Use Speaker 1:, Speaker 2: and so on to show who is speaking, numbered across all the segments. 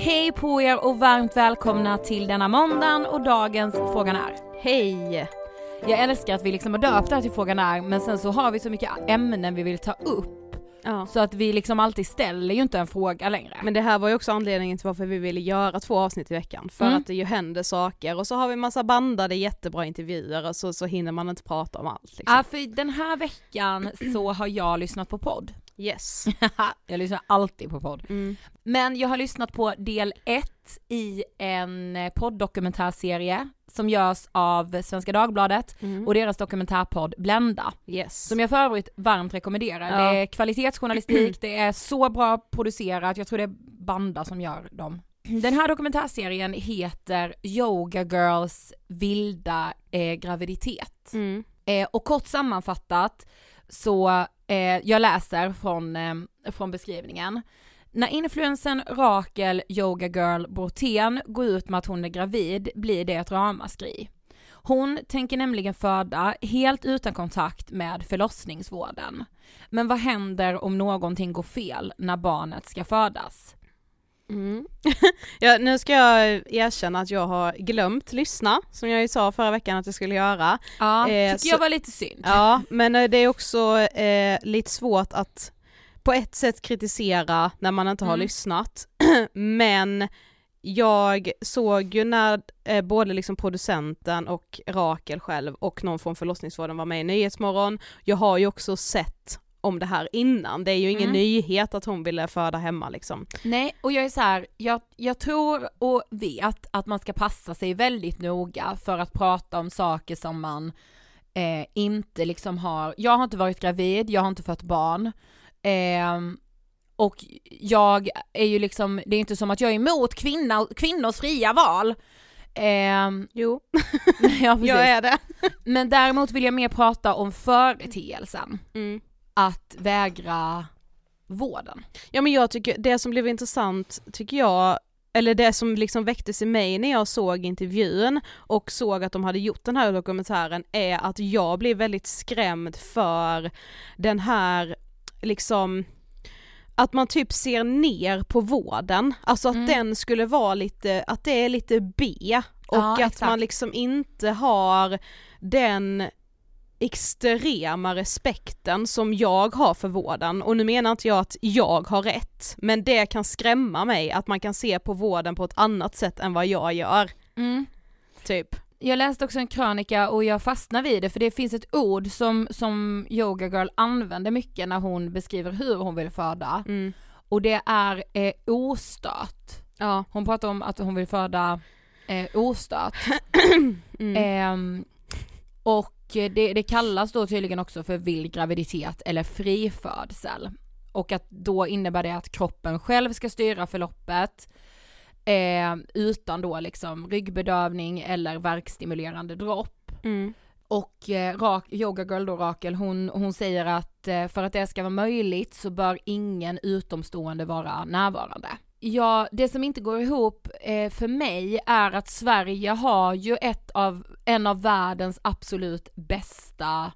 Speaker 1: Hej på er och varmt välkomna till denna måndagen och dagens Frågan är.
Speaker 2: Hej!
Speaker 1: Jag älskar att vi liksom har döpt det här till Frågan är, men sen så har vi så mycket ämnen vi vill ta upp.
Speaker 2: Ja.
Speaker 1: Så att vi liksom alltid ställer ju inte en fråga längre.
Speaker 2: Men det här var ju också anledningen till varför vi ville göra två avsnitt i veckan. För
Speaker 1: Mm.
Speaker 2: att det ju händer saker och så har vi massa bandade jättebra intervjuer och så, så hinner man inte prata om allt liksom.
Speaker 1: Ja, för den här veckan så har jag lyssnat på podd.
Speaker 2: Yes.
Speaker 1: jag lyssnar alltid på podd.
Speaker 2: Mm.
Speaker 1: Men jag har lyssnat på del ett i en podddokumentärserie som görs av Svenska Dagbladet
Speaker 2: Mm.
Speaker 1: och deras dokumentärpodd Blenda.
Speaker 2: Yes.
Speaker 1: Som jag för övrigt varmt rekommenderar.
Speaker 2: Ja.
Speaker 1: Det är kvalitetsjournalistik, det är så bra producerat, jag tror det är Banda som gör dem. Den här dokumentärserien heter Yoga Girls vilda eh, graviditet.
Speaker 2: Mm.
Speaker 1: Eh, och kort sammanfattat så, eh, jag läser från, eh, från beskrivningen. När influensen Rakel Yoga Girl Bortén går ut med att hon är gravid blir det ett ramaskri. Hon tänker nämligen föda helt utan kontakt med förlossningsvården. Men vad händer om någonting går fel när barnet ska födas?
Speaker 2: Mm. ja, nu ska jag erkänna att jag har glömt lyssna, som jag ju sa förra veckan att jag skulle göra.
Speaker 1: Ja,
Speaker 2: Eh,
Speaker 1: tycker
Speaker 2: så-
Speaker 1: jag var lite synd.
Speaker 2: Ja, men eh, det är också eh, lite svårt att på ett sätt kritisera när man inte har
Speaker 1: Mm.
Speaker 2: lyssnat, men jag såg ju när eh, både liksom producenten och Rakel själv och någon från förlossningsvården var med i Nyhetsmorgon, jag har ju också sett om det här innan, det är ju ingen
Speaker 1: Mm.
Speaker 2: nyhet att hon ville föda hemma liksom.
Speaker 1: Nej, och jag är så här, jag, jag tror och vet att man ska passa sig väldigt noga för att prata om saker som man eh, inte liksom har, jag har inte varit gravid, jag har inte fött barn, ehm, och jag är ju liksom, det är inte som att jag är emot kvinna, kvinnors fria val. Ehm,
Speaker 2: Jo,
Speaker 1: ja,
Speaker 2: jag är det.
Speaker 1: Men däremot vill jag mer prata om företeelsen,
Speaker 2: Mm.
Speaker 1: Att vägra vården.
Speaker 2: Ja men jag tycker, det som blev intressant tycker jag, eller det som liksom väcktes i mig när jag såg intervjun och såg att de hade gjort den här dokumentären är att jag blev väldigt skrämd för den här liksom att man typ ser ner på vården, alltså att
Speaker 1: Mm.
Speaker 2: den skulle vara lite, att det är lite B och
Speaker 1: Ja,
Speaker 2: att
Speaker 1: exakt.
Speaker 2: man liksom inte har den extrema respekten som jag har för vården och nu menar inte jag att jag har rätt men det kan skrämma mig att man kan se på vården på ett annat sätt än vad jag gör, typ.
Speaker 1: Jag läste också en krönika och jag fastnade vid det för det finns ett ord som, som Yoga Girl använder mycket när hon beskriver hur hon vill föda
Speaker 2: Mm.
Speaker 1: och det är eh, ostört.
Speaker 2: Ja.
Speaker 1: Hon pratar om att hon vill föda eh, ostört.
Speaker 2: Mm.
Speaker 1: Ehm, och det, det kallas då tydligen också för vild graviditet eller frifödsel. Och att då innebär det att kroppen själv ska styra förloppet eh, utan då liksom ryggbedövning eller värkstimulerande dropp.
Speaker 2: Mm.
Speaker 1: Och eh, Rak, Yoga Girl då Rakel, hon, hon säger att eh, för att det ska vara möjligt så bör ingen utomstående vara närvarande. Ja, det som inte går ihop eh, för mig är att Sverige har ju ett av, en av världens absolut bästa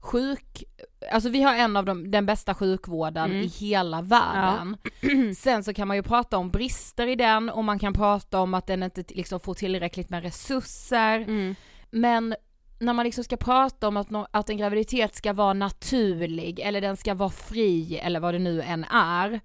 Speaker 1: sjuk, alltså vi har en av de, den bästa sjukvården
Speaker 2: Mm.
Speaker 1: i hela världen. Sen så kan man ju prata om brister i den och man kan prata om att den inte liksom får tillräckligt med resurser.
Speaker 2: Mm.
Speaker 1: Men när man liksom ska prata om att, nå- att en graviditet ska vara naturlig eller den ska vara fri eller vad det nu än är.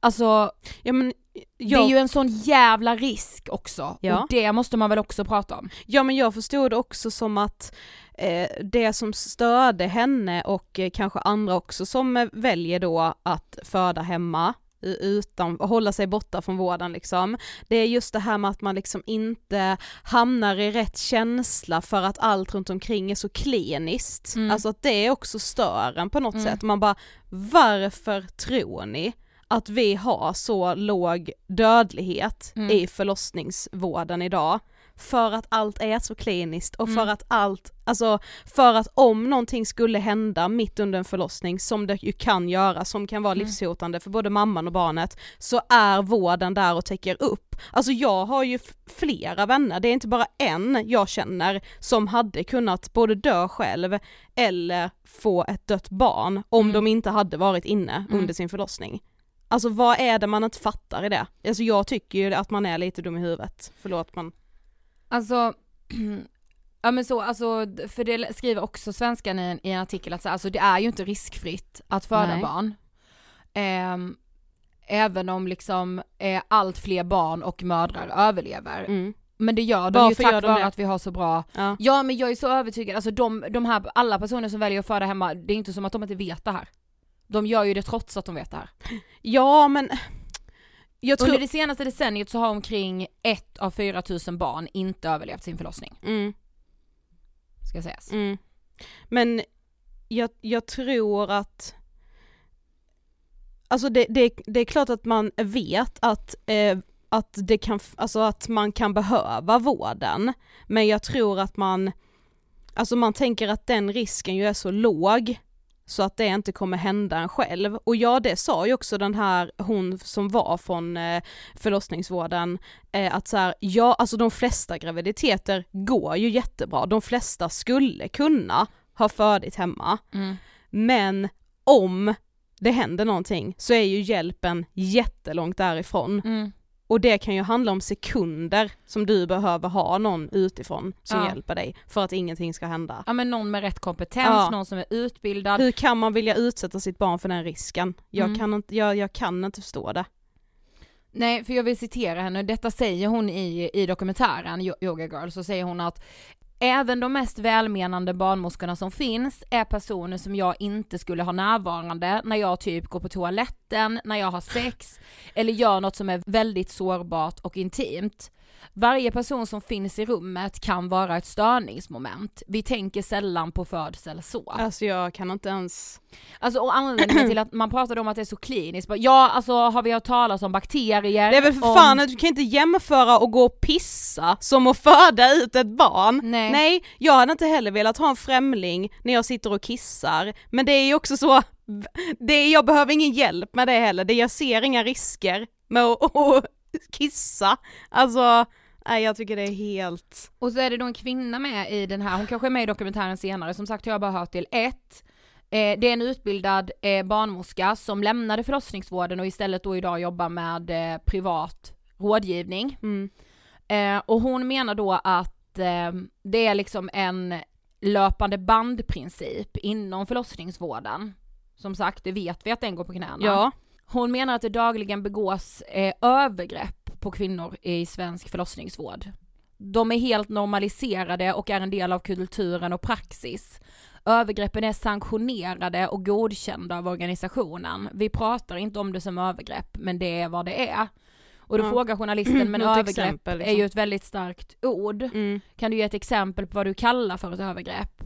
Speaker 1: Alltså
Speaker 2: Ja men
Speaker 1: det
Speaker 2: jag,
Speaker 1: är ju en sån jävla risk också
Speaker 2: Ja.
Speaker 1: och det måste man väl också prata om.
Speaker 2: ja men jag förstod det också som att eh, det som störde henne och eh, kanske andra också som eh, väljer då att föda hemma utan, hålla sig borta från vården liksom. Det är just det här med att man liksom inte hamnar i rätt känsla för att allt runt omkring är så kliniskt.
Speaker 1: Mm.
Speaker 2: Alltså att det är också stör en på något
Speaker 1: Mm.
Speaker 2: sätt. Man bara, varför tror ni att vi har så låg dödlighet
Speaker 1: Mm.
Speaker 2: i förlossningsvården idag? För att allt är så kliniskt och för
Speaker 1: Mm.
Speaker 2: att allt, alltså för att om någonting skulle hända mitt under en förlossning, som det ju kan göra, som kan vara
Speaker 1: Mm.
Speaker 2: livshotande för både mamman och barnet, så är vården där och täcker upp. Alltså jag har ju flera vänner, det är inte bara en jag känner som hade kunnat både dö själv eller få ett dött barn om
Speaker 1: Mm.
Speaker 2: de inte hade varit inne
Speaker 1: Mm.
Speaker 2: under sin förlossning. Alltså vad är det man inte fattar i det? Alltså jag tycker ju att man är lite dum i huvudet, förlåt men
Speaker 1: Alltså, ja men så, alltså, för det skriver också svenskan i en, i en artikel att så, alltså, det är ju inte riskfritt att föda
Speaker 2: Nej.
Speaker 1: barn. Ehm, även om liksom eh, allt fler barn och mödrar överlever.
Speaker 2: mm.
Speaker 1: Men det gör de
Speaker 2: Varför
Speaker 1: ju tack vare att vi har så bra
Speaker 2: ja.
Speaker 1: Ja men jag är så övertygad, alltså de, de här, alla personer som väljer att föda hemma, det är inte som att de inte vet det här. De gör ju det trots att de vet det här.
Speaker 2: ja men jag tror...
Speaker 1: Under det senaste decenniet så har omkring ett av 4000 barn inte överlevt sin förlossning,
Speaker 2: Mm.
Speaker 1: ska sägas.
Speaker 2: Mm. Men jag, jag tror att Alltså det, det, det är klart att man vet att, eh, att, det kan, alltså att man kan behöva vården, men jag tror att man, alltså man tänker att den risken ju är så låg så att det inte kommer hända en själv. Och ja, det sa ju också den här, hon som var från eh, förlossningsvården, eh, att så här, ja alltså de flesta graviditeter går ju jättebra, de flesta skulle kunna ha födigt hemma,
Speaker 1: Mm.
Speaker 2: men om det händer någonting så är ju hjälpen jättelångt därifrån.
Speaker 1: Mm.
Speaker 2: Och det kan ju handla om sekunder som du behöver ha någon utifrån som
Speaker 1: Ja.
Speaker 2: hjälper dig för att ingenting ska hända.
Speaker 1: Ja men någon med rätt kompetens,
Speaker 2: Ja.
Speaker 1: någon som är utbildad.
Speaker 2: Hur kan man vilja utsätta sitt barn för den risken? Jag,
Speaker 1: Mm.
Speaker 2: kan, inte, jag, jag kan inte förstå det.
Speaker 1: Nej, för jag vill citera henne, detta säger hon i, i dokumentären Yo- Yoga Girl, så säger hon att Även de mest välmenande barnmorskorna som finns är personer som jag inte skulle ha närvarande när jag typ går på toaletten, när jag har sex eller gör något som är väldigt sårbart och intimt. Varje person som finns i rummet kan vara ett störningsmoment. Vi tänker sällan på födsel så.
Speaker 2: Alltså jag kan inte ens...
Speaker 1: Alltså och anledningen till att man pratade om att det är så kliniskt, ja alltså har vi hört talas om bakterier?
Speaker 2: Det är väl för
Speaker 1: om...
Speaker 2: fan att du kan inte jämföra och gå och pissa som att föda ut ett barn.
Speaker 1: Nej.
Speaker 2: Nej, jag hade inte heller velat ha en främling när jag sitter och kissar, men det är ju också så, det är, jag behöver ingen hjälp med det heller, det, jag ser inga risker med att kissa. Alltså, nej jag tycker det är helt...
Speaker 1: Och så är det då en kvinna med i den här, hon kanske är med i dokumentären senare, som sagt har jag bara hört till ett. Eh, det är en utbildad eh, barnmorska som lämnade förlossningsvården och istället då idag jobbar med eh, privat rådgivning.
Speaker 2: Mm.
Speaker 1: Eh, och hon menar då att det är liksom en löpande bandprincip inom förlossningsvården. Som sagt, det vet vi att den går på knäna.
Speaker 2: Ja,
Speaker 1: Hon menar att det dagligen begås eh, övergrepp på kvinnor i svensk förlossningsvård. De är helt normaliserade och är en del av kulturen och praxis. Övergreppen är sanktionerade och godkända av organisationen. Vi pratar inte om det som övergrepp, men det är vad det är. Och då
Speaker 2: Ja.
Speaker 1: frågar journalisten, men övergrepp
Speaker 2: exempel,
Speaker 1: är
Speaker 2: liksom.
Speaker 1: ju ett väldigt starkt ord.
Speaker 2: mm.
Speaker 1: Kan du ge ett exempel på vad du kallar för ett övergrepp?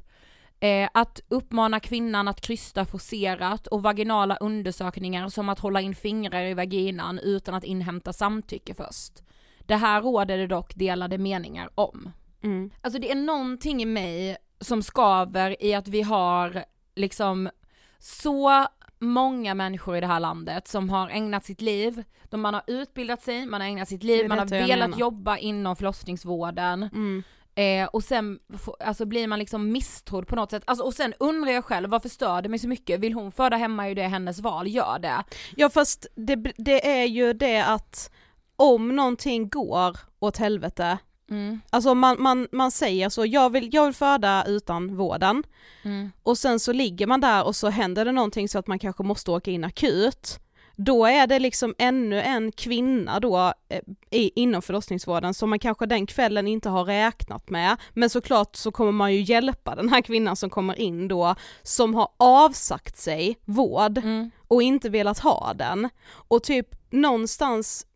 Speaker 1: Eh, att uppmana kvinnan att krysta forcerat och vaginala undersökningar som att hålla in fingrar i vaginan utan att inhämta samtycke först. Det här råder det dock delade meningar om.
Speaker 2: Mm.
Speaker 1: Alltså det är någonting i mig som skaver i att vi har liksom så många människor i det här landet som har ägnat sitt liv, de, man har utbildat sig, man har ägnat sitt liv, man har velat jobba inom förlossningsvården
Speaker 2: Mm.
Speaker 1: Eh, och sen alltså blir man liksom misstrodd på något sätt. Alltså, och sen undrar jag själv, varför stör det mig så mycket? Vill hon föda hemma är ju det hennes val, gör det.
Speaker 2: Ja fast det, det är ju det att om någonting går åt helvete,
Speaker 1: Mm,
Speaker 2: alltså man, man, man säger så, jag vill, jag vill föda utan vården,
Speaker 1: mm,
Speaker 2: och sen så ligger man där och så händer det någonting så att man kanske måste åka in akut, då är det liksom ännu en kvinna då eh, i, inom förlossningsvården som man kanske den kvällen inte har räknat med, men såklart så kommer man ju hjälpa den här kvinnan som kommer in då, som har avsagt sig vård
Speaker 1: mm.
Speaker 2: och inte velat ha den. Och typ någonstans,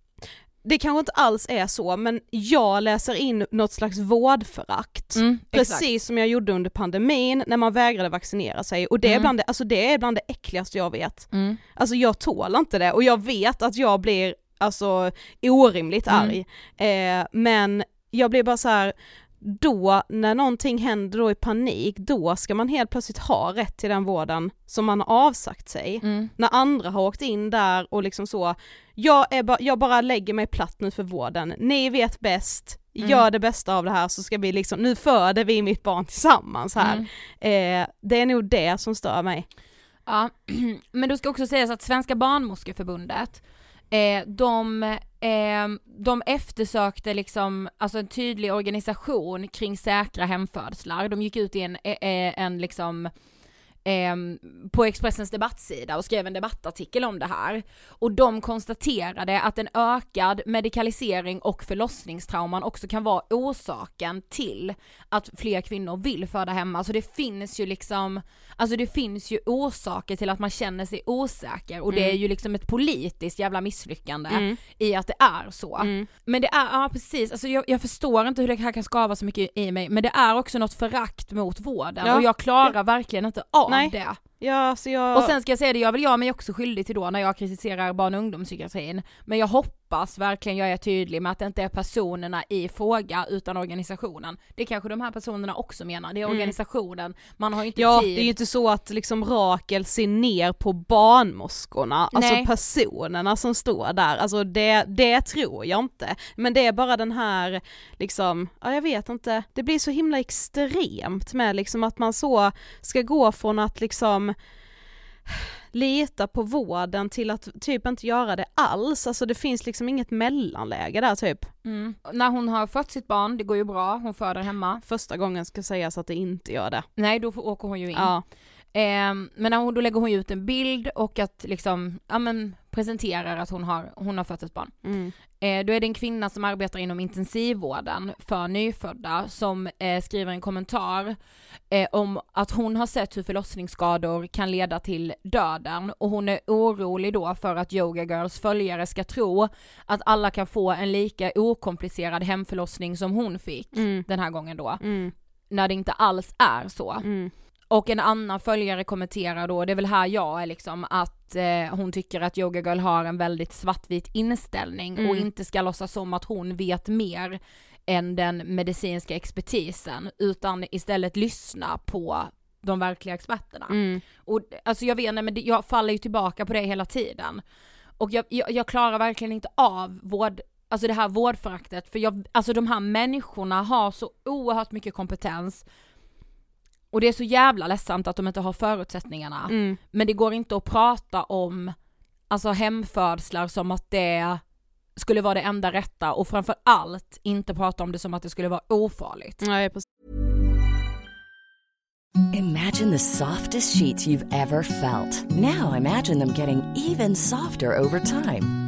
Speaker 2: det kanske inte alls är så, men jag läser in något slags vårdförakt.
Speaker 1: Mm, exakt.
Speaker 2: Precis som jag gjorde under pandemin när man vägrade vaccinera sig och det är,
Speaker 1: Mm.
Speaker 2: bland det, alltså det är bland det äckligaste jag vet.
Speaker 1: Mm.
Speaker 2: Alltså jag tål inte det och jag vet att jag blir alltså orimligt
Speaker 1: Mm.
Speaker 2: arg. Eh, men jag blir bara så här. Då när någonting händer då i panik, då ska man helt plötsligt ha rätt till den vården som man har avsagt sig.
Speaker 1: Mm.
Speaker 2: När andra har åkt in där och liksom så, jag, är ba, jag bara lägger mig platt nu för vården, ni vet bäst,
Speaker 1: Mm.
Speaker 2: gör det bästa av det här så ska vi liksom, nu föder vi mitt barn tillsammans här.
Speaker 1: Mm.
Speaker 2: Eh, det är nog det som stör mig.
Speaker 1: Ja, men då ska också sägas att Svenska barnmorskeförbundet, eh, de, eh, de eftersökte liksom, alltså en tydlig organisation kring säkra hemfödslar. De gick ut i en, en, en liksom eh, på Expressens debattsida och skrev en debattartikel om det här. Och de konstaterade att en ökad medikalisering och förlossningstrauman också kan vara orsaken till att fler kvinnor vill föda hemma. Så det finns ju liksom, alltså det finns ju orsaker till att man känner sig osäker och det är ju liksom ett politiskt jävla misslyckande
Speaker 2: Mm.
Speaker 1: i att det är så.
Speaker 2: Mm.
Speaker 1: Men det är, ja precis, alltså jag, jag förstår inte hur det här kan skava så mycket i mig, men det är också något förakt mot vården
Speaker 2: Ja.
Speaker 1: och jag klarar verkligen inte av
Speaker 2: Nej.
Speaker 1: Det.
Speaker 2: Ja, så jag...
Speaker 1: Och sen ska jag säga det, jag vill jag mig också skyldig till då när jag kritiserar barn och ungdomspsykiatrin, men jag hoppas verkligen jag är tydlig med att det inte är personerna i fråga utan organisationen. Det kanske de här personerna också menar, det är
Speaker 2: Mm.
Speaker 1: organisationen, man har ju inte
Speaker 2: Ja,
Speaker 1: tid.
Speaker 2: det är ju inte så att liksom Rakel ser ner på barnmorskorna, alltså
Speaker 1: Nej.
Speaker 2: personerna som står där, alltså det, det tror jag inte. Men det är bara den här, liksom, ja jag vet inte, det blir så himla extremt med liksom att man så ska gå från att liksom lita på vården till att typ inte göra det alls, alltså det finns liksom inget mellanläge där typ.
Speaker 1: Mm. När hon har fött sitt barn, det går ju bra, hon föder hemma.
Speaker 2: Första gången ska sägas att det inte gör det.
Speaker 1: Nej, då åker hon ju in.
Speaker 2: Ja.
Speaker 1: Eh, men när hon, då lägger hon ut en bild och att liksom, ja men presenterar att hon har, hon har fött ett barn.
Speaker 2: Mm.
Speaker 1: Eh, då är det en kvinna som arbetar inom intensivvården för nyfödda som eh, skriver en kommentar eh, om att hon har sett hur förlossningsskador kan leda till döden och hon är orolig då för att Yoga Girls följare ska tro att alla kan få en lika okomplicerad hemförlossning som hon fick
Speaker 2: Mm.
Speaker 1: den här gången då,
Speaker 2: Mm.
Speaker 1: när det inte alls är så. Och en annan följare kommenterar då, det är väl här jag är liksom, att eh, hon tycker att Yoga Girl har en väldigt svartvit inställning och
Speaker 2: Mm.
Speaker 1: inte ska låtsas som att hon vet mer än den medicinska expertisen, utan istället lyssna på de verkliga experterna.
Speaker 2: Mm.
Speaker 1: Och alltså jag vet inte, men jag faller ju tillbaka på det hela tiden. Och jag, jag, jag klarar verkligen inte av vård, alltså det här vårdföraktet, för jag, alltså de här människorna har så oerhört mycket kompetens och det är så jävla ledsamt att de inte har förutsättningarna.
Speaker 2: Mm.
Speaker 1: Men det går inte att prata om alltså hemfödslar som att det skulle vara det enda rätta och framför allt inte prata om det som att det skulle vara ofarligt.
Speaker 2: Nej, precis.
Speaker 3: Imagine the softest sheets you've ever felt. Now imagine them getting even softer over time.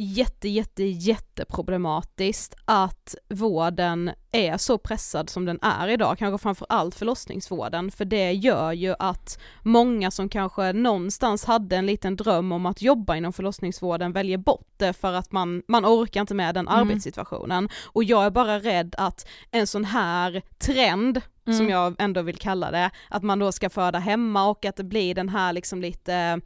Speaker 2: jätte, jätte, jätteproblematiskt att vården är så pressad som den är idag, kanske framförallt förlossningsvården, för det gör ju att många som kanske någonstans hade en liten dröm om att jobba inom förlossningsvården väljer bort det för att man, man orkar inte med den
Speaker 1: Mm.
Speaker 2: arbetssituationen. Och jag är bara rädd att en sån här trend, som
Speaker 1: Mm.
Speaker 2: jag ändå vill kalla det, att man då ska föda hemma och att det blir den här liksom lite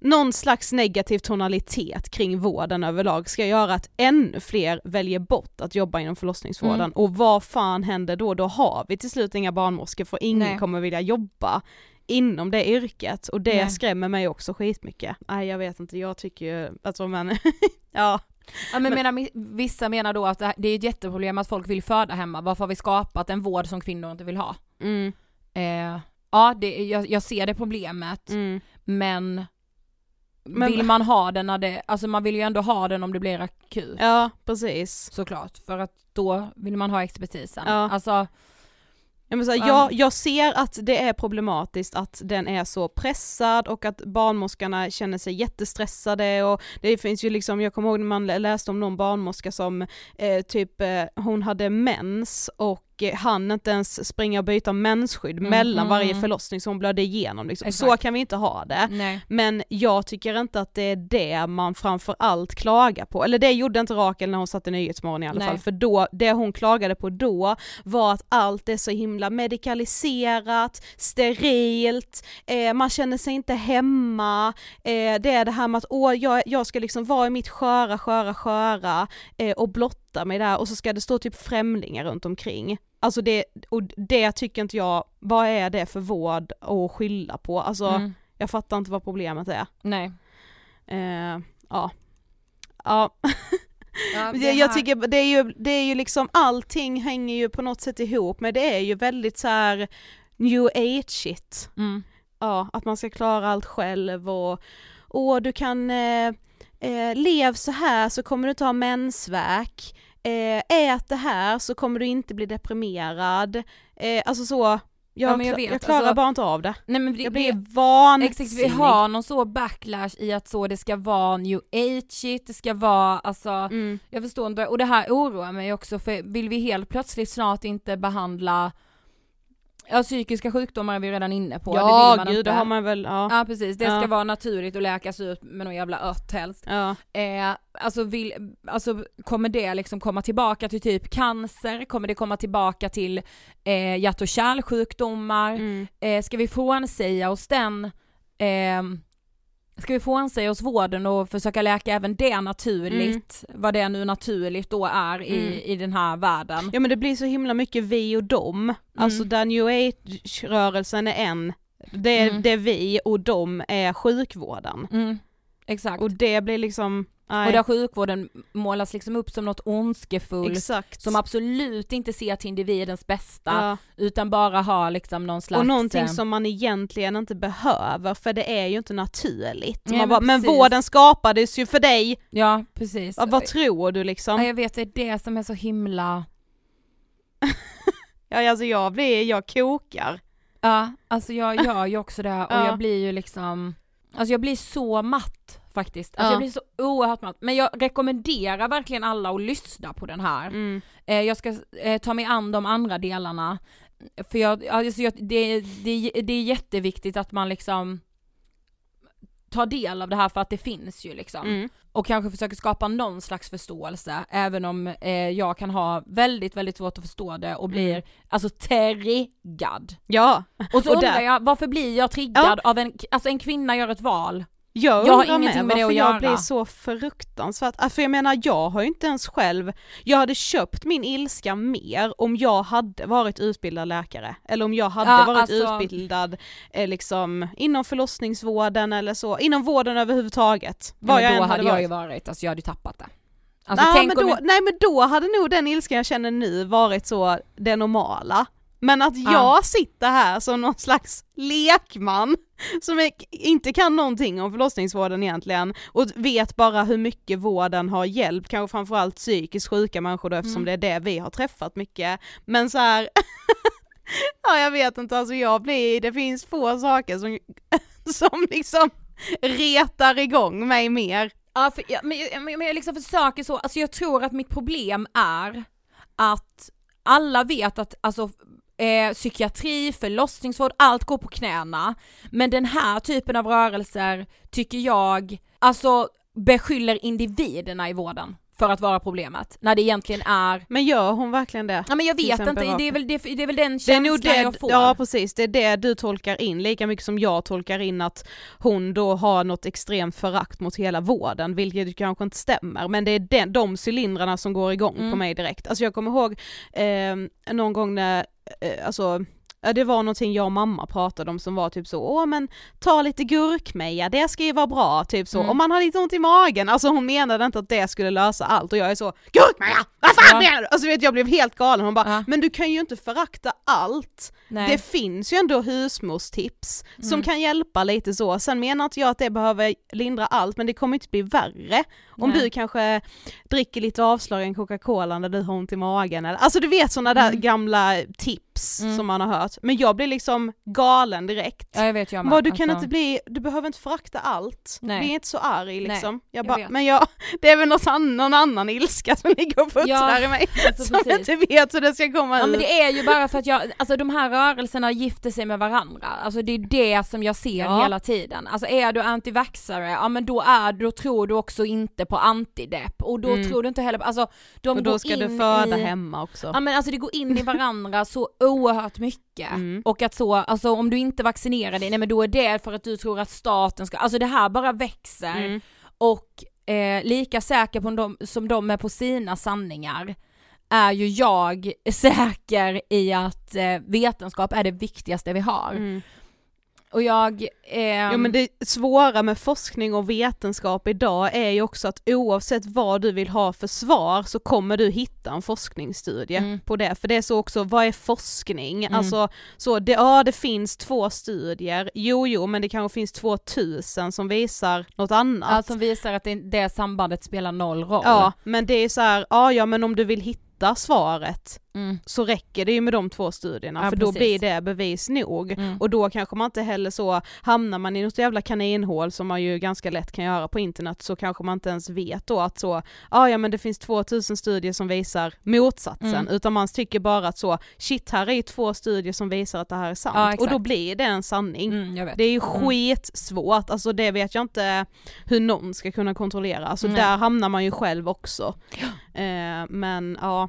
Speaker 2: någon slags negativ tonalitet kring vården överlag ska göra att ännu fler väljer bort att jobba inom förlossningsvården
Speaker 1: Mm.
Speaker 2: och vad fan händer då? Då har vi till slut inga barnmorskor för ingen
Speaker 1: Nej.
Speaker 2: kommer vilja jobba inom det yrket och det
Speaker 1: Nej.
Speaker 2: skrämmer mig också skitmycket. Nej jag vet inte, jag tycker ju, alltså men, ja.
Speaker 1: Ja, men
Speaker 2: Men-
Speaker 1: menar, vissa menar då att det är ett jätteproblem att folk vill föda hemma, varför har vi skapat en vård som kvinnor inte vill ha?
Speaker 2: Mm,
Speaker 1: Eh, ja, det, jag, jag ser det problemet,
Speaker 2: mm.
Speaker 1: men,
Speaker 2: Men-
Speaker 1: vill man ha den när det, alltså man vill ju ändå ha den om det blir akut.
Speaker 2: Ja precis.
Speaker 1: Såklart, för att då vill man ha expertisen.
Speaker 2: Ja.
Speaker 1: Alltså,
Speaker 2: Ja, men så här,
Speaker 1: Ja.
Speaker 2: jag, jag ser att det är problematiskt att den är så pressad och att barnmorskorna känner sig jättestressade och det finns ju liksom, jag kommer ihåg när man läste om någon barnmorska som eh, typ, eh, hon hade mens och eh, hann inte ens springa och byta mensskydd
Speaker 1: Mm,
Speaker 2: mellan varje
Speaker 1: mm.
Speaker 2: förlossning så hon blödde igenom liksom. Så kan vi inte ha det.
Speaker 1: nej.
Speaker 2: Men jag tycker inte att det är det man framför allt klagar på, eller det gjorde inte Rakel när hon satt i Nyhetsmorgon i alla
Speaker 1: Nej.
Speaker 2: fall, för då, det hon klagade på då var att allt är så himla medikaliserat, sterilt, eh, man känner sig inte hemma, eh, det är det här med att åh, jag, jag ska liksom vara i mitt sköra, sköra, sköra eh, och blotta mig där och så ska det stå typ främlingar runt omkring. Alltså det, och det tycker inte jag, vad är det för vård att skylla på? Alltså
Speaker 1: Mm.
Speaker 2: jag fattar inte vad problemet är.
Speaker 1: Nej.
Speaker 2: Eh, ja. Ja,
Speaker 1: Ja,
Speaker 2: jag, jag tycker det är, ju, det är ju liksom allting hänger ju på något sätt ihop men det är ju väldigt så här new age shit.
Speaker 1: Mm.
Speaker 2: Ja, att man ska klara allt själv och, och du kan eh, eh, lev så här så kommer du inte ha mensvärk. Eh, ät det här så kommer du inte bli deprimerad. Eh, alltså så, jag,
Speaker 1: Ja, jag vet,
Speaker 2: jag klarar
Speaker 1: alltså-
Speaker 2: bara inte av det.
Speaker 1: Nej men det,
Speaker 2: Jag blir vansinnig.
Speaker 1: Exakt, vi har någon så backlash i att så det ska vara new age shit, det ska vara alltså,
Speaker 2: Mm.
Speaker 1: jag förstår inte, och det här oroar mig också för vill vi helt plötsligt snart inte behandla Ja psykiska sjukdomar är vi redan inne på, det
Speaker 2: Ja
Speaker 1: vill man
Speaker 2: gud
Speaker 1: inte.
Speaker 2: det har man väl, ja.
Speaker 1: Ja precis, det ska
Speaker 2: Ja.
Speaker 1: vara naturligt och läkas ut med någon jävla ört helst.
Speaker 2: ja.
Speaker 1: Eh, alltså, vill, alltså kommer det liksom komma tillbaka till typ cancer, kommer det komma tillbaka till eh, hjärt och kärlsjukdomar,
Speaker 2: Mm.
Speaker 1: eh, ska vi frånsäga oss den, eh, ska vi frånsäga oss vården och försöka läka även det naturligt, vad det nu naturligt då är i,
Speaker 2: Mm.
Speaker 1: i den här världen.
Speaker 2: Ja men det blir så himla mycket vi och dem, alltså där new age-rörelsen är en, det är,
Speaker 1: Mm.
Speaker 2: det är vi och dem är sjukvården.
Speaker 1: Exakt.
Speaker 2: Och det blir liksom, nej.
Speaker 1: Och där sjukvården målas liksom upp som något ondskefullt
Speaker 2: Exakt.
Speaker 1: som absolut inte ser till individens bästa
Speaker 2: ja.
Speaker 1: utan bara har liksom någon slags...
Speaker 2: Och någonting
Speaker 1: eh,
Speaker 2: som man egentligen inte behöver för det är ju inte naturligt.
Speaker 1: Nej,
Speaker 2: man
Speaker 1: men
Speaker 2: bara, men
Speaker 1: precis.
Speaker 2: vården skapades ju för dig,
Speaker 1: Ja precis.
Speaker 2: vad, vad tror du liksom?
Speaker 1: Ja, jag vet, det är det som är så himla...
Speaker 2: Ja alltså jag blir, jag kokar.
Speaker 1: Ja, alltså jag gör ju också det och
Speaker 2: Ja.
Speaker 1: jag blir ju liksom... Alltså jag blir så matt faktiskt. Alltså
Speaker 2: Ja.
Speaker 1: jag blir så oerhört matt. Men jag rekommenderar verkligen alla att lyssna på den här.
Speaker 2: Mm.
Speaker 1: Eh, jag ska eh, ta mig an de andra delarna. För jag, alltså jag, det, det, det är jätteviktigt att man liksom tar del av det här för att det finns ju liksom.
Speaker 2: Mm.
Speaker 1: Och kanske försöker skapa någon slags förståelse, även om eh, jag kan ha väldigt, väldigt svårt att förstå det och blir alltså triggad.
Speaker 2: Ja,
Speaker 1: Och så
Speaker 2: Och
Speaker 1: undrar
Speaker 2: där-
Speaker 1: jag, varför blir jag triggad av en, alltså en kvinna gör ett val?
Speaker 2: Jag,
Speaker 1: Jag har
Speaker 2: undrar
Speaker 1: ingenting med det
Speaker 2: varför jag blir så fruktansvärt, för jag menar jag har ju inte ens själv, jag hade köpt min ilska mer om jag hade varit utbildad läkare, eller om jag hade
Speaker 1: Ja,
Speaker 2: varit
Speaker 1: alltså-
Speaker 2: utbildad eh, liksom inom förlossningsvården eller så, inom vården överhuvudtaget.
Speaker 1: Ja,
Speaker 2: Vad jag
Speaker 1: men då
Speaker 2: än
Speaker 1: hade jag
Speaker 2: varit.
Speaker 1: ju varit, alltså jag hade ju tappat det. Alltså
Speaker 2: nej,
Speaker 1: tänk
Speaker 2: men då,
Speaker 1: jag,
Speaker 2: nej men då hade nog den ilskan jag känner nu varit så det normala. Men att
Speaker 1: Ja.
Speaker 2: jag sitter här som någon slags lekman som inte kan någonting om förlossningsvården egentligen och vet bara hur mycket vården har hjälpt, kanske framförallt psykiskt sjuka människor då, eftersom
Speaker 1: Mm.
Speaker 2: det är det vi har träffat mycket. Men så här. ja jag vet inte, alltså jag blir, det finns få saker som, som liksom retar igång mig mer.
Speaker 1: ja, för, ja, men, jag- men jag liksom försöker så, alltså jag tror att mitt problem är att alla vet att alltså eh, psykiatri, förlossningsvård, allt går på knäna. Men den här typen av rörelser tycker jag, alltså beskyller individerna i vården för att vara problemet, när det egentligen är
Speaker 2: Men gör hon verkligen det?
Speaker 1: Ja men jag vet inte, det är, väl, det, det är väl den
Speaker 2: Det är
Speaker 1: känslan
Speaker 2: nog det,
Speaker 1: jag får.
Speaker 2: ja precis, det är det du tolkar in, lika mycket som jag tolkar in att hon då har något extremt förakt mot hela vården, vilket kanske inte stämmer, men det är den, de cylindrarna som går igång på
Speaker 1: Mm.
Speaker 2: mig direkt. Alltså jag kommer ihåg eh, någon gång när, eh, alltså det var någonting jag och mamma pratade om som var typ så, åh men ta lite gurkmeja, det ska ju vara bra, typ så,
Speaker 1: Mm.
Speaker 2: om man har lite ont i magen, alltså hon menade inte att det skulle lösa allt och jag är så, gurkmeja, vad fan menar du? Alltså vet jag blev helt galen, hon bara,
Speaker 1: Ja.
Speaker 2: men du kan ju inte förakta allt,
Speaker 1: Nej.
Speaker 2: det finns ju ändå husmorstips som
Speaker 1: Mm.
Speaker 2: kan hjälpa lite så, sen menar inte jag att det behöver lindra allt men det kommer inte bli värre om
Speaker 1: Nej.
Speaker 2: du kanske dricker lite avslagen Coca-Cola när du har ont i magen eller, alltså du vet sådana där
Speaker 1: Mm.
Speaker 2: gamla tips
Speaker 1: Mm.
Speaker 2: som man har hört, men jag blir liksom galen direkt.
Speaker 1: Ja jag vet jag.
Speaker 2: Vad, du kan
Speaker 1: alltså.
Speaker 2: inte bli, du behöver inte förakta allt,
Speaker 1: Nej.
Speaker 2: bli inte så arg liksom.
Speaker 1: Nej,
Speaker 2: jag
Speaker 1: jag
Speaker 2: bara,
Speaker 1: vet.
Speaker 2: men jag, det är väl något annan, någon annan ilska som ligger och puttrar
Speaker 1: Ja,
Speaker 2: i mig,
Speaker 1: alltså
Speaker 2: som jag
Speaker 1: precis.
Speaker 2: inte vet hur det ska komma
Speaker 1: Ja
Speaker 2: ut.
Speaker 1: men det är ju bara för att jag, alltså de här rörelserna gifter sig med varandra, alltså det är det som jag ser
Speaker 2: Ja.
Speaker 1: hela tiden. Alltså är du antivaxxare, ja men då är då tror du också inte på antidepp och då
Speaker 2: Mm.
Speaker 1: tror du inte heller på, alltså de
Speaker 2: och då ska
Speaker 1: in
Speaker 2: du föda
Speaker 1: i,
Speaker 2: hemma också.
Speaker 1: Ja men alltså det går in i varandra så oerhört mycket.
Speaker 2: Mm.
Speaker 1: Och att så, alltså om du inte vaccinerar dig, nej men då är det för att du tror att staten ska, alltså det här bara växer.
Speaker 2: Mm.
Speaker 1: Och eh, lika säker på de, som de är på sina sanningar är ju jag säker i att eh, vetenskap är det viktigaste vi har.
Speaker 2: Mm.
Speaker 1: Och jag... ehm,
Speaker 2: Ja men det svåra med forskning och vetenskap idag är ju också att oavsett vad du vill ha för svar så kommer du hitta en forskningsstudie
Speaker 1: Mm.
Speaker 2: på det. För det är så också, vad är forskning?
Speaker 1: Mm.
Speaker 2: Alltså, så det, ja det finns två studier, jo jo men det kanske finns 2000 som visar något annat.
Speaker 1: ja, som visar att det, det sambandet spelar noll roll.
Speaker 2: Ja, men det är så här, ja ja men om du vill hitta svaret
Speaker 1: Mm.
Speaker 2: så räcker det ju med de två studierna
Speaker 1: Ja,
Speaker 2: för då
Speaker 1: precis.
Speaker 2: blir det bevis nog.
Speaker 1: Mm.
Speaker 2: Och då kanske man inte heller så, hamnar man i något jävla kaninhål som man ju ganska lätt kan göra på internet så kanske man inte ens vet då att så, ja ja men det finns 2000 studier som visar motsatsen,
Speaker 1: Mm.
Speaker 2: utan man tycker bara att så, shit här är ju två studier som visar att det här är sant,
Speaker 1: Ja,
Speaker 2: och då blir det en sanning.
Speaker 1: Mm.
Speaker 2: Det är ju
Speaker 1: Mm.
Speaker 2: skitsvårt, alltså det vet jag inte hur någon ska kunna kontrollera, alltså där hamnar man ju själv också. Eh, men ja,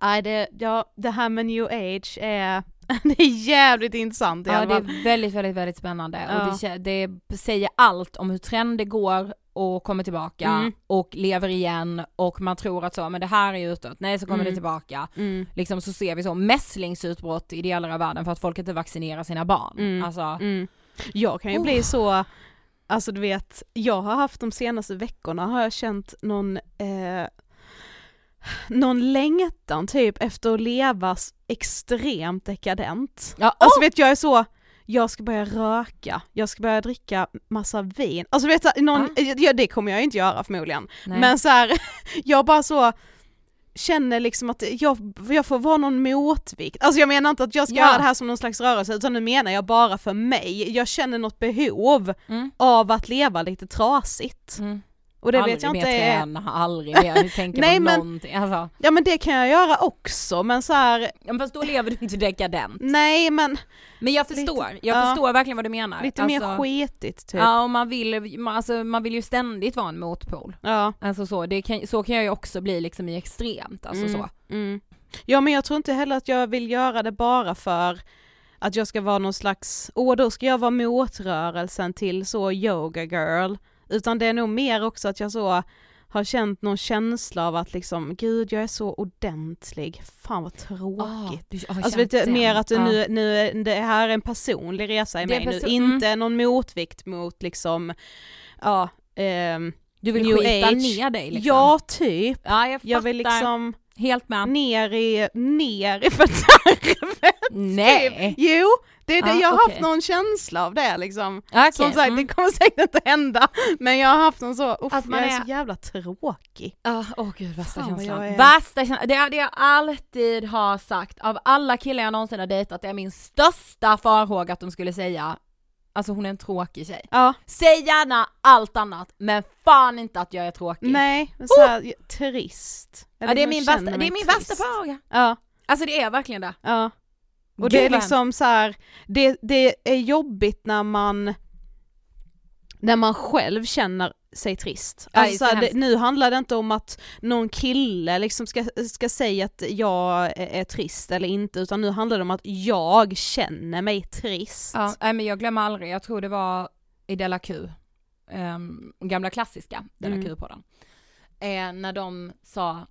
Speaker 2: nej det, ja, det här med new age är, det är jävligt intressant i
Speaker 1: Ja
Speaker 2: alla
Speaker 1: det
Speaker 2: fall.
Speaker 1: är väldigt, väldigt, väldigt spännande
Speaker 2: Ja.
Speaker 1: och det, det säger allt om hur trender går och kommer tillbaka
Speaker 2: Mm.
Speaker 1: och lever igen och man tror att så, men det här är utåt, nej så kommer
Speaker 2: Mm.
Speaker 1: det tillbaka.
Speaker 2: Mm.
Speaker 1: Liksom så ser vi så mässlingsutbrott i delar av världen för att folk inte vaccinerar sina barn.
Speaker 2: Mm.
Speaker 1: Alltså,
Speaker 2: Mm. Jag kan ju
Speaker 1: Oh.
Speaker 2: bli så, alltså du vet, jag har haft de senaste veckorna har jag känt någon, eh, någon längtan typ efter att leva extremt dekadent.
Speaker 1: ja,
Speaker 2: Alltså vet jag är så, jag ska börja röka, jag ska börja dricka massa vin. Alltså vet du, någon, ja, det kommer jag inte göra förmodligen.
Speaker 1: nej.
Speaker 2: Men så här, jag bara så känner liksom att jag, jag får vara någon motvikt. Alltså jag menar inte att jag ska
Speaker 1: Ja.
Speaker 2: göra det här som någon slags rörelse utan nu menar jag bara för mig. Jag känner något behov
Speaker 1: Mm.
Speaker 2: av att leva lite trasigt.
Speaker 1: Mm.
Speaker 2: Och det
Speaker 1: aldrig
Speaker 2: vet jag
Speaker 1: mer
Speaker 2: inte är...
Speaker 1: träna, aldrig mer tänka
Speaker 2: Nej,
Speaker 1: på
Speaker 2: men-
Speaker 1: någonting. Alltså,
Speaker 2: Ja men det kan jag göra också men så här,
Speaker 1: ja, men fast då lever du inte dekadent.
Speaker 2: nej men
Speaker 1: Men jag
Speaker 2: Lite-
Speaker 1: förstår, jag
Speaker 2: ja.
Speaker 1: förstår verkligen vad du menar.
Speaker 2: lite
Speaker 1: alltså,
Speaker 2: mer skitigt typ.
Speaker 1: Ja och man vill, man, alltså, man vill ju ständigt vara en motpol.
Speaker 2: Ja.
Speaker 1: Alltså så, det kan, så kan jag ju också bli liksom i extremt, alltså
Speaker 2: Mm.
Speaker 1: så.
Speaker 2: Mm. Ja men jag tror inte heller att jag vill göra det bara för att jag ska vara någon slags, åh då ska jag vara motrörelsen till så yoga girl, utan det är nog mer också att jag så har känt någon känsla av att liksom, gud jag är så ordentlig, fan vad tråkigt.
Speaker 1: du, har
Speaker 2: Alltså vet du, mer att det
Speaker 1: Ja.
Speaker 2: nu, nu, det här är en personlig resa i
Speaker 1: Det
Speaker 2: mig nu, inte någon motvikt mot liksom, ja, ehm,
Speaker 1: Du vill
Speaker 2: new
Speaker 1: skita
Speaker 2: age.
Speaker 1: ner dig liksom.
Speaker 2: ja typ,
Speaker 1: ja jag,
Speaker 2: jag vill liksom
Speaker 1: Helt med.
Speaker 2: ner i, ner i fördärvet.
Speaker 1: Nej!
Speaker 2: Jo, det det,
Speaker 1: Ah,
Speaker 2: jag har
Speaker 1: okej.
Speaker 2: haft någon känsla av det liksom.
Speaker 1: Okej,
Speaker 2: Som sagt,
Speaker 1: mm.
Speaker 2: det kommer säkert inte hända, men jag har haft någon så, uff,
Speaker 1: Att man
Speaker 2: jag är,
Speaker 1: är-
Speaker 2: så jävla tråkig.
Speaker 1: Ja, åh gud värsta
Speaker 2: Fan,
Speaker 1: känslan.
Speaker 2: är-
Speaker 1: Värsta känslan, det är det jag alltid har sagt, av alla killar jag någonsin har dejtat, det är min största farhåga att de skulle säga Alltså hon är en tråkig tjej.
Speaker 2: Ja,
Speaker 1: Säg gärna allt annat, men fan inte att jag är tråkig.
Speaker 2: nej, men så här, trist.
Speaker 1: ja, det är min, värsta, det är min värsta farhåga.
Speaker 2: Ja,
Speaker 1: Alltså det är verkligen det.
Speaker 2: ja. Och det är liksom så här, det, det är jobbigt när man när man själv känner sig trist.
Speaker 1: Ja,
Speaker 2: Alltså
Speaker 1: det
Speaker 2: nu handlar det inte om att någon kille liksom ska, ska säga att jag är, är trist eller inte, utan nu handlar det om att jag känner mig trist.
Speaker 1: Ja, nej, men jag glömmer aldrig, jag tror det var i Della Q, um, gamla klassiska Della
Speaker 2: Mm.
Speaker 1: Q-podden. Eh, när de sa,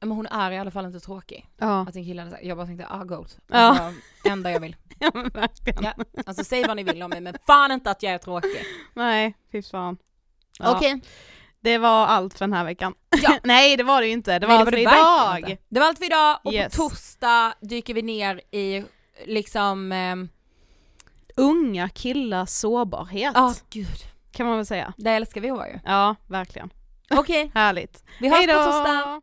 Speaker 1: men hon är i alla fall inte tråkig.
Speaker 2: Ja,
Speaker 1: Att en kille hade sagt, jag bara tänkte, ah goat.
Speaker 2: Ja.
Speaker 1: Alltså, enda jag vill.
Speaker 2: ja men verkligen.
Speaker 1: Ja. Alltså säg vad ni vill om mig men fan inte att jag är tråkig.
Speaker 2: Nej, fy fan. Ja,
Speaker 1: Okej.
Speaker 2: Det var allt för den här veckan.
Speaker 1: Ja.
Speaker 2: Nej det var det ju inte, det var
Speaker 1: Nej,
Speaker 2: allt för
Speaker 1: verkligen
Speaker 2: idag.
Speaker 1: inte. Det var allt för idag och
Speaker 2: Yes.
Speaker 1: på torsdag dyker vi ner i liksom, ehm,
Speaker 2: Unga killars sårbarhet,
Speaker 1: ja gud,
Speaker 2: kan man väl säga.
Speaker 1: det älskar vi ju.
Speaker 2: Ja, verkligen.
Speaker 1: Okej,
Speaker 2: Härligt.
Speaker 1: vi hörs
Speaker 2: Hej
Speaker 1: på torsdag.